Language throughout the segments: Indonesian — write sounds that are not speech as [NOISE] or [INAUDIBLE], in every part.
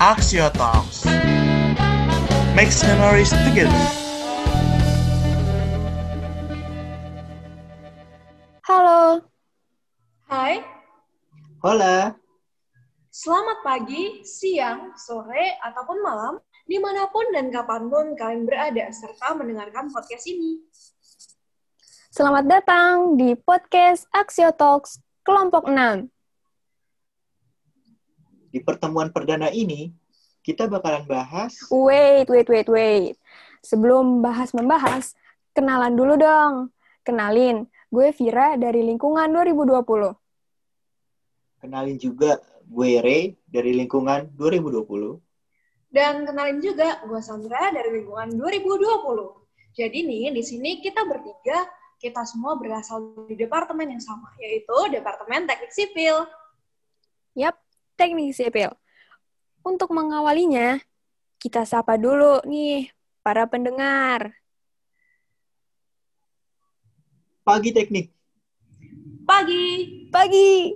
Axio Talks. Makes memories together. Halo, Hai, Hola, selamat pagi, siang, sore, ataupun malam, di mana pun dan kapan pun kalian berada, serta mendengarkan podcast ini. selamat datang di podcast Axio Talks kelompok 6. Di pertemuan perdana ini kita bakalan bahas Wait, wait, wait, wait. Sebelum bahas membahas, kenalan dulu dong. Kenalin, gue Vira dari lingkungan 2020. kenalin juga gue Ray dari lingkungan 2020. Dan kenalin juga, gue Sandra dari lingkungan 2020. Jadi nih, di sini kita bertiga, kita semua berasal dari departemen yang sama, yaitu Departemen Teknik Sipil. Yap, teknik sipil. Untuk mengawalinya, kita sapa dulu nih para pendengar. Pagi teknik. Pagi! Pagi!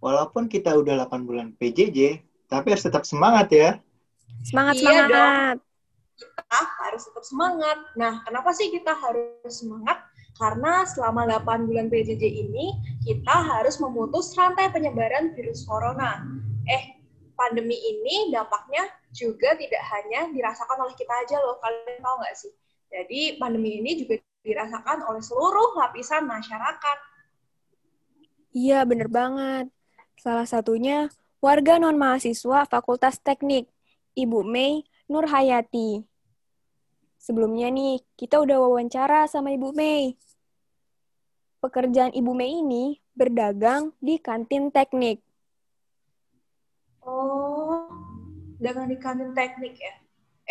Walaupun kita udah 8 bulan PJJ, tapi harus tetap semangat ya. Semangat, Iya semangat! kita harus tetap semangat. Nah, kenapa sih kita harus semangat? Karena selama 8 bulan PJJ ini, kita harus memutus rantai penyebaran virus corona. Eh, pandemi ini dampaknya juga tidak hanya dirasakan oleh kita aja loh. Kalian tahu nggak sih? Jadi, pandemi ini juga dirasakan oleh seluruh lapisan masyarakat. Iya, bener banget. Salah satunya warga non-mahasiswa Fakultas Teknik, Ibu Mei Nurhayati. Sebelumnya nih, kita udah wawancara sama Ibu Mei. Pekerjaan Ibu Mei ini berdagang di kantin teknik. Oh, dengan di kantin teknik ya?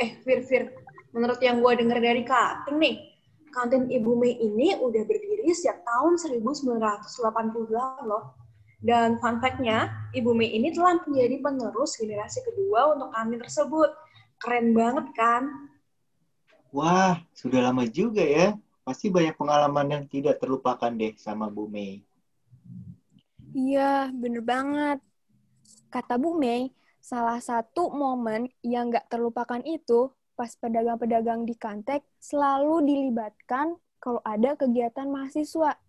Eh, Fir, Fir, menurut yang gue denger dari kantin nih, kantin Ibu Mei ini udah berdiri sejak tahun 1988 loh. Dan fun fact-nya, Ibu Mei ini telah menjadi penerus generasi kedua untuk kantin tersebut. Keren banget kan? Wah, sudah lama juga ya. Pasti banyak pengalaman yang tidak terlupakan deh sama Bu Mei. Iya, bener banget. Kata Bu Mei, salah satu momen yang gak terlupakan itu pas pedagang-pedagang di Kantek selalu dilibatkan kalau ada kegiatan mahasiswa.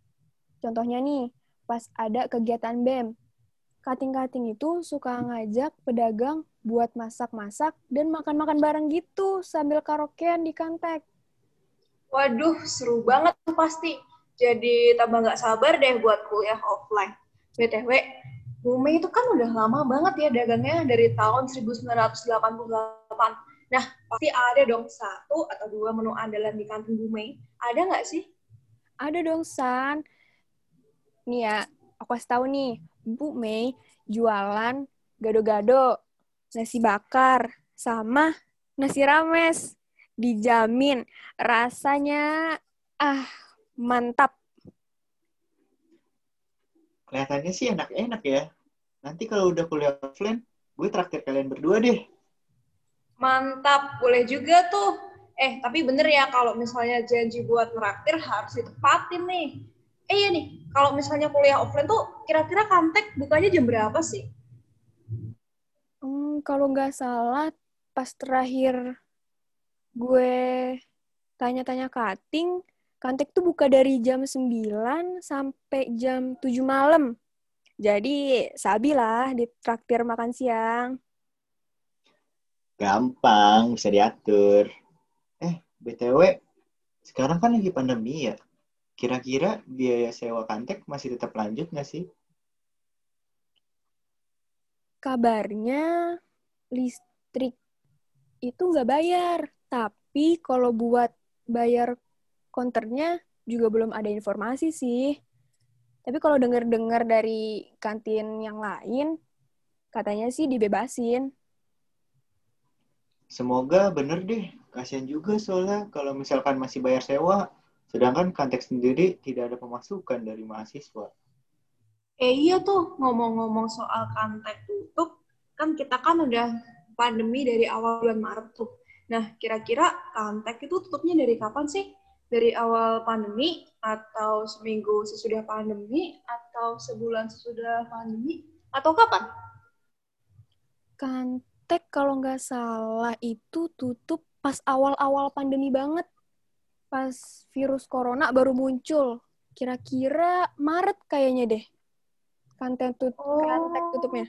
Contohnya nih, pas ada kegiatan BEM. Kating-kating itu suka ngajak pedagang buat masak-masak dan makan-makan bareng gitu sambil karaokean di Kantek. Waduh, seru banget tuh pasti. Jadi tambah nggak sabar deh buat kuliah offline. BTW, Bu Mei itu kan udah lama banget ya dagangnya dari tahun 1988. Nah, pasti ada dong satu atau dua menu andalan di kantin Bu Mei. Ada nggak sih? Ada dong, San. Nih ya, aku kasih tahu nih, Bu Mei jualan gado-gado, nasi bakar, sama nasi rames. Dijamin rasanya ah mantap. Kelihatannya sih enak-enak ya. Nanti kalau udah kuliah offline, gue traktir kalian berdua deh. Mantap, boleh juga tuh. Eh, tapi bener ya kalau misalnya janji buat meraktir harus ditepatin nih. Eh iya nih, kalau misalnya kuliah offline tuh kira-kira kantek bukanya jam berapa sih? Hmm, kalau nggak salah, pas terakhir gue tanya-tanya kating, kantek tuh buka dari jam 9 sampai jam 7 malam. Jadi, sabi lah di traktir makan siang. Gampang, bisa diatur. Eh, BTW, sekarang kan lagi pandemi ya. Kira-kira biaya sewa kantek masih tetap lanjut nggak sih? Kabarnya listrik itu nggak bayar, tapi kalau buat bayar konternya juga belum ada informasi sih. Tapi kalau dengar-dengar dari kantin yang lain, katanya sih dibebasin. Semoga bener deh. Kasian juga soalnya kalau misalkan masih bayar sewa, sedangkan kantek sendiri tidak ada pemasukan dari mahasiswa. Eh iya tuh, ngomong-ngomong soal kantek tutup, kan kita kan udah pandemi dari awal bulan Maret tuh. Nah, kira-kira kantek itu tutupnya dari kapan sih? Dari awal pandemi atau seminggu sesudah pandemi atau sebulan sesudah pandemi atau kapan? Kantek kalau nggak salah itu tutup pas awal-awal pandemi banget. Pas virus corona baru muncul. Kira-kira Maret kayaknya deh. Kantek, tut Oh. kantek tutupnya.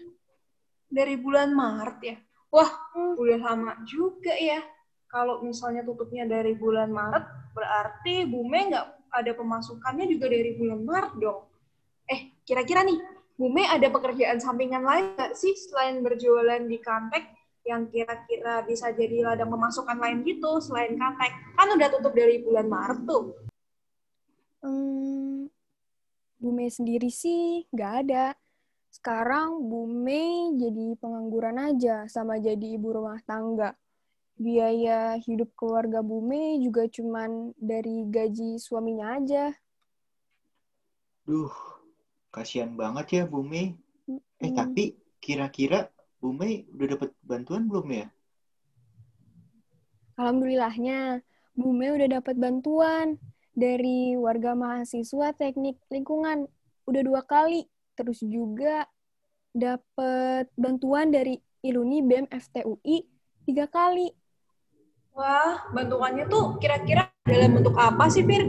Dari bulan Maret ya. Wah, Hmm. udah lama juga ya. Kalau misalnya tutupnya dari bulan Maret, berarti Bume nggak ada pemasukannya juga dari bulan Maret dong. Eh, kira-kira nih, Bume ada pekerjaan sampingan lain nggak sih selain berjualan di Kantek yang kira-kira bisa jadi ladang pemasukan lain gitu selain Kantek? Kan udah tutup dari bulan Maret tuh. Hmm, Bu Mei sendiri sih nggak ada. Sekarang Bu Mei jadi pengangguran aja sama jadi ibu rumah tangga. Biaya hidup keluarga Bu Mei juga cuman dari gaji suaminya aja. Duh, kasihan banget ya Bu Mei. Eh, Hmm. tapi kira-kira Bu Mei udah dapat bantuan belum ya? Alhamdulillahnya, Bu Mei udah dapat bantuan dari warga mahasiswa teknik lingkungan. Udah dua kali. Terus juga dapat bantuan dari Iluni BEM FTUI tiga kali. Wah, bantuannya tuh kira-kira dalam bentuk apa sih, Fir?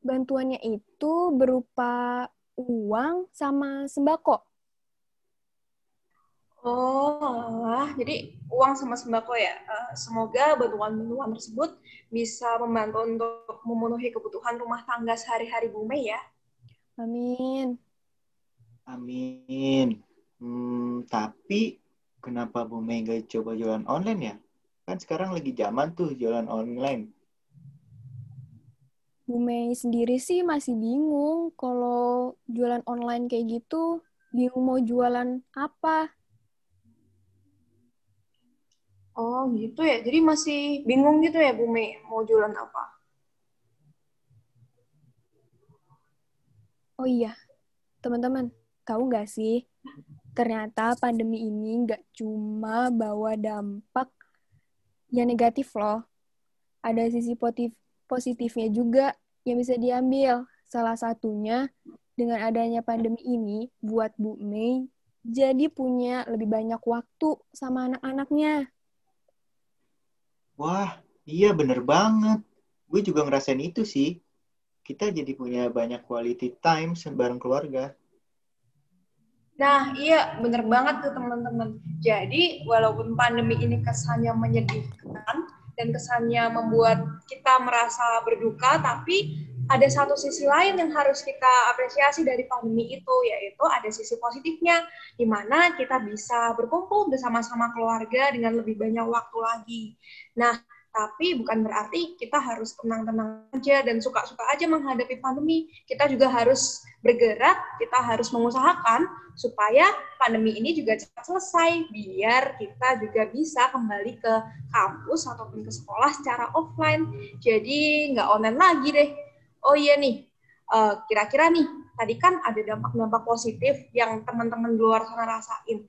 Bantuannya itu berupa uang sama sembako. Oh, alah. jadi uang sama sembako ya. Eh, semoga bantuan-bantuan tersebut bisa membantu untuk memenuhi kebutuhan rumah tangga sehari-hari Bu Mei ya. Amin. Amin. Hmm, tapi kenapa Bu Mei nggak coba jualan online ya? Kan sekarang lagi zaman tuh jualan online. Bu Mei sendiri sih masih bingung kalau jualan online kayak gitu. Bingung mau jualan apa. Oh, gitu ya. Jadi masih bingung gitu ya Bu Mei mau jualan apa. Oh iya, teman-teman, tahu nggak sih? Ternyata pandemi ini nggak cuma bawa dampak yang negatif loh. Ada sisi positif positifnya juga yang bisa diambil. Salah satunya dengan adanya pandemi ini buat Bu Mei jadi punya lebih banyak waktu sama anak-anaknya. Wah, iya bener banget. Gue juga ngerasain itu sih. Kita jadi punya banyak quality time bareng keluarga. Nah, iya, bener banget tuh teman-teman. Jadi, walaupun pandemi ini kesannya menyedihkan dan kesannya membuat kita merasa berduka, tapi ada satu sisi lain yang harus kita apresiasi dari pandemi itu, yaitu ada sisi positifnya, di mana kita bisa berkumpul bersama-sama keluarga dengan lebih banyak waktu lagi. Nah, tapi bukan berarti kita harus tenang-tenang aja dan suka-suka aja menghadapi pandemi. Kita juga harus bergerak, kita harus mengusahakan supaya pandemi ini juga cepat selesai, biar kita juga bisa kembali ke kampus ataupun ke sekolah secara offline. Jadi nggak online lagi deh. Oh iya nih, eh, kira-kira nih, tadi kan ada dampak-dampak positif yang teman-teman di luar sana rasain.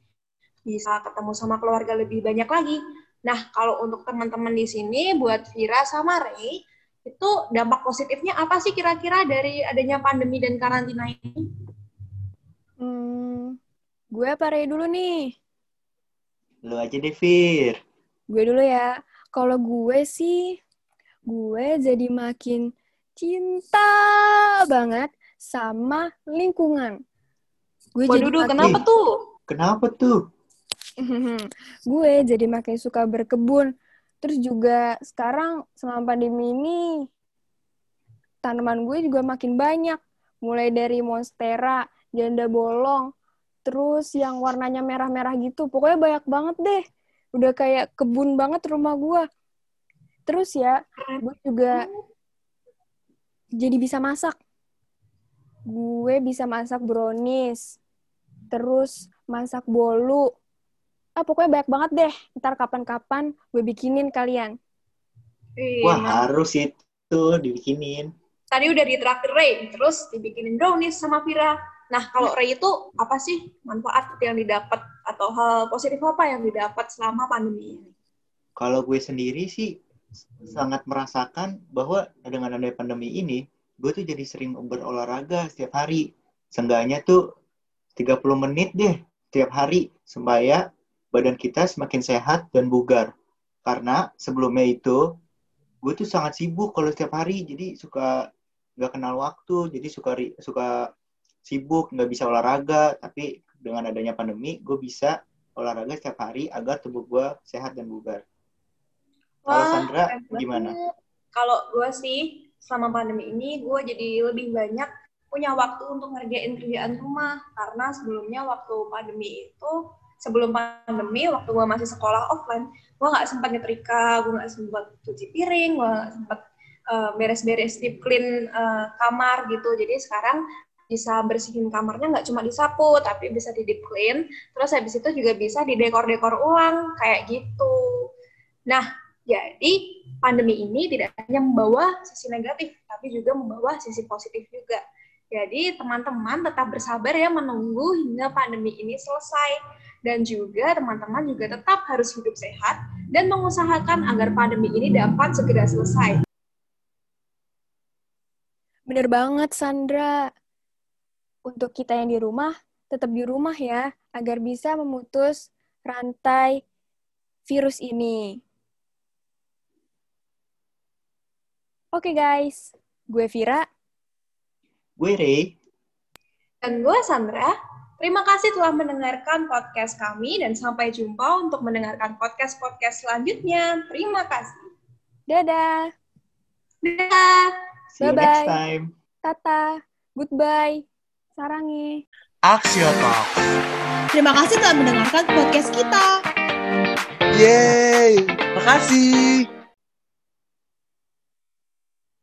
Bisa ketemu sama keluarga lebih banyak lagi. Nah, kalau untuk teman-teman di sini, buat Vira sama Ray, itu dampak positifnya apa sih kira-kira dari adanya pandemi dan karantina ini? Hmm, gue apa Ray dulu nih? Lu aja deh, Fir. Gue dulu ya. Kalau gue sih, gue jadi makin cinta banget sama lingkungan. Gue jadi makin, kenapa tuh? Kenapa tuh? [LAUGHS] gue jadi makin suka berkebun. Terus juga sekarang selama pandemi ini tanaman gue juga makin banyak. Mulai dari monstera, janda bolong, terus yang warnanya merah-merah gitu. Pokoknya banyak banget deh. Udah kayak kebun banget rumah gue. Terus ya, gue juga jadi bisa masak. Gue bisa masak brownies, terus masak bolu. Ah, pokoknya banyak banget deh. Ntar kapan-kapan gue bikinin kalian. Ih, Wah, mantap. harus itu dibikinin. Tadi udah ditraktir Ray, terus dibikinin brownies sama Vira. Nah, kalau Ray itu apa sih manfaat yang didapat atau hal positif apa yang didapat selama pandemi ini? Kalau gue sendiri sih sangat merasakan bahwa dengan adanya pandemi ini, gue tuh jadi sering berolahraga setiap hari. Seenggaknya tuh 30 menit deh setiap hari supaya badan kita semakin sehat dan bugar. Karena sebelumnya itu gue tuh sangat sibuk kalau setiap hari, jadi suka nggak kenal waktu, jadi suka suka sibuk nggak bisa olahraga. Tapi dengan adanya pandemi, gue bisa olahraga setiap hari agar tubuh gue sehat dan bugar. Kalau Sandra gimana? Kalau gue sih selama pandemi ini gue jadi lebih banyak punya waktu untuk ngerjain kerjaan rumah. Karena sebelumnya waktu pandemi itu sebelum pandemi waktu gue masih sekolah offline gue nggak sempat nyetrika gue nggak sempat cuci piring gue nggak sempat uh, beres-beres deep clean uh, kamar gitu. Jadi sekarang bisa bersihin kamarnya nggak cuma disapu tapi bisa di deep clean. Terus habis itu juga bisa di dekor-dekor ulang kayak gitu. Nah jadi pandemi ini tidak hanya membawa sisi negatif, tapi juga membawa sisi positif juga. Jadi teman-teman tetap bersabar ya menunggu hingga pandemi ini selesai. Dan juga teman-teman juga tetap harus hidup sehat dan mengusahakan agar pandemi ini dapat segera selesai. Bener banget Sandra. Untuk kita yang di rumah, tetap di rumah ya, agar bisa memutus rantai virus ini. Oke okay, guys, gue Vira. Gue Ray. Dan gue Sandra. Terima kasih telah mendengarkan podcast kami dan sampai jumpa untuk mendengarkan podcast-podcast selanjutnya. Terima kasih. Dadah. Dadah. See you Bye -bye. next time. Tata. Goodbye. Sarangi. Aksio Talk. Terima kasih telah mendengarkan podcast kita. Yeay. Makasih.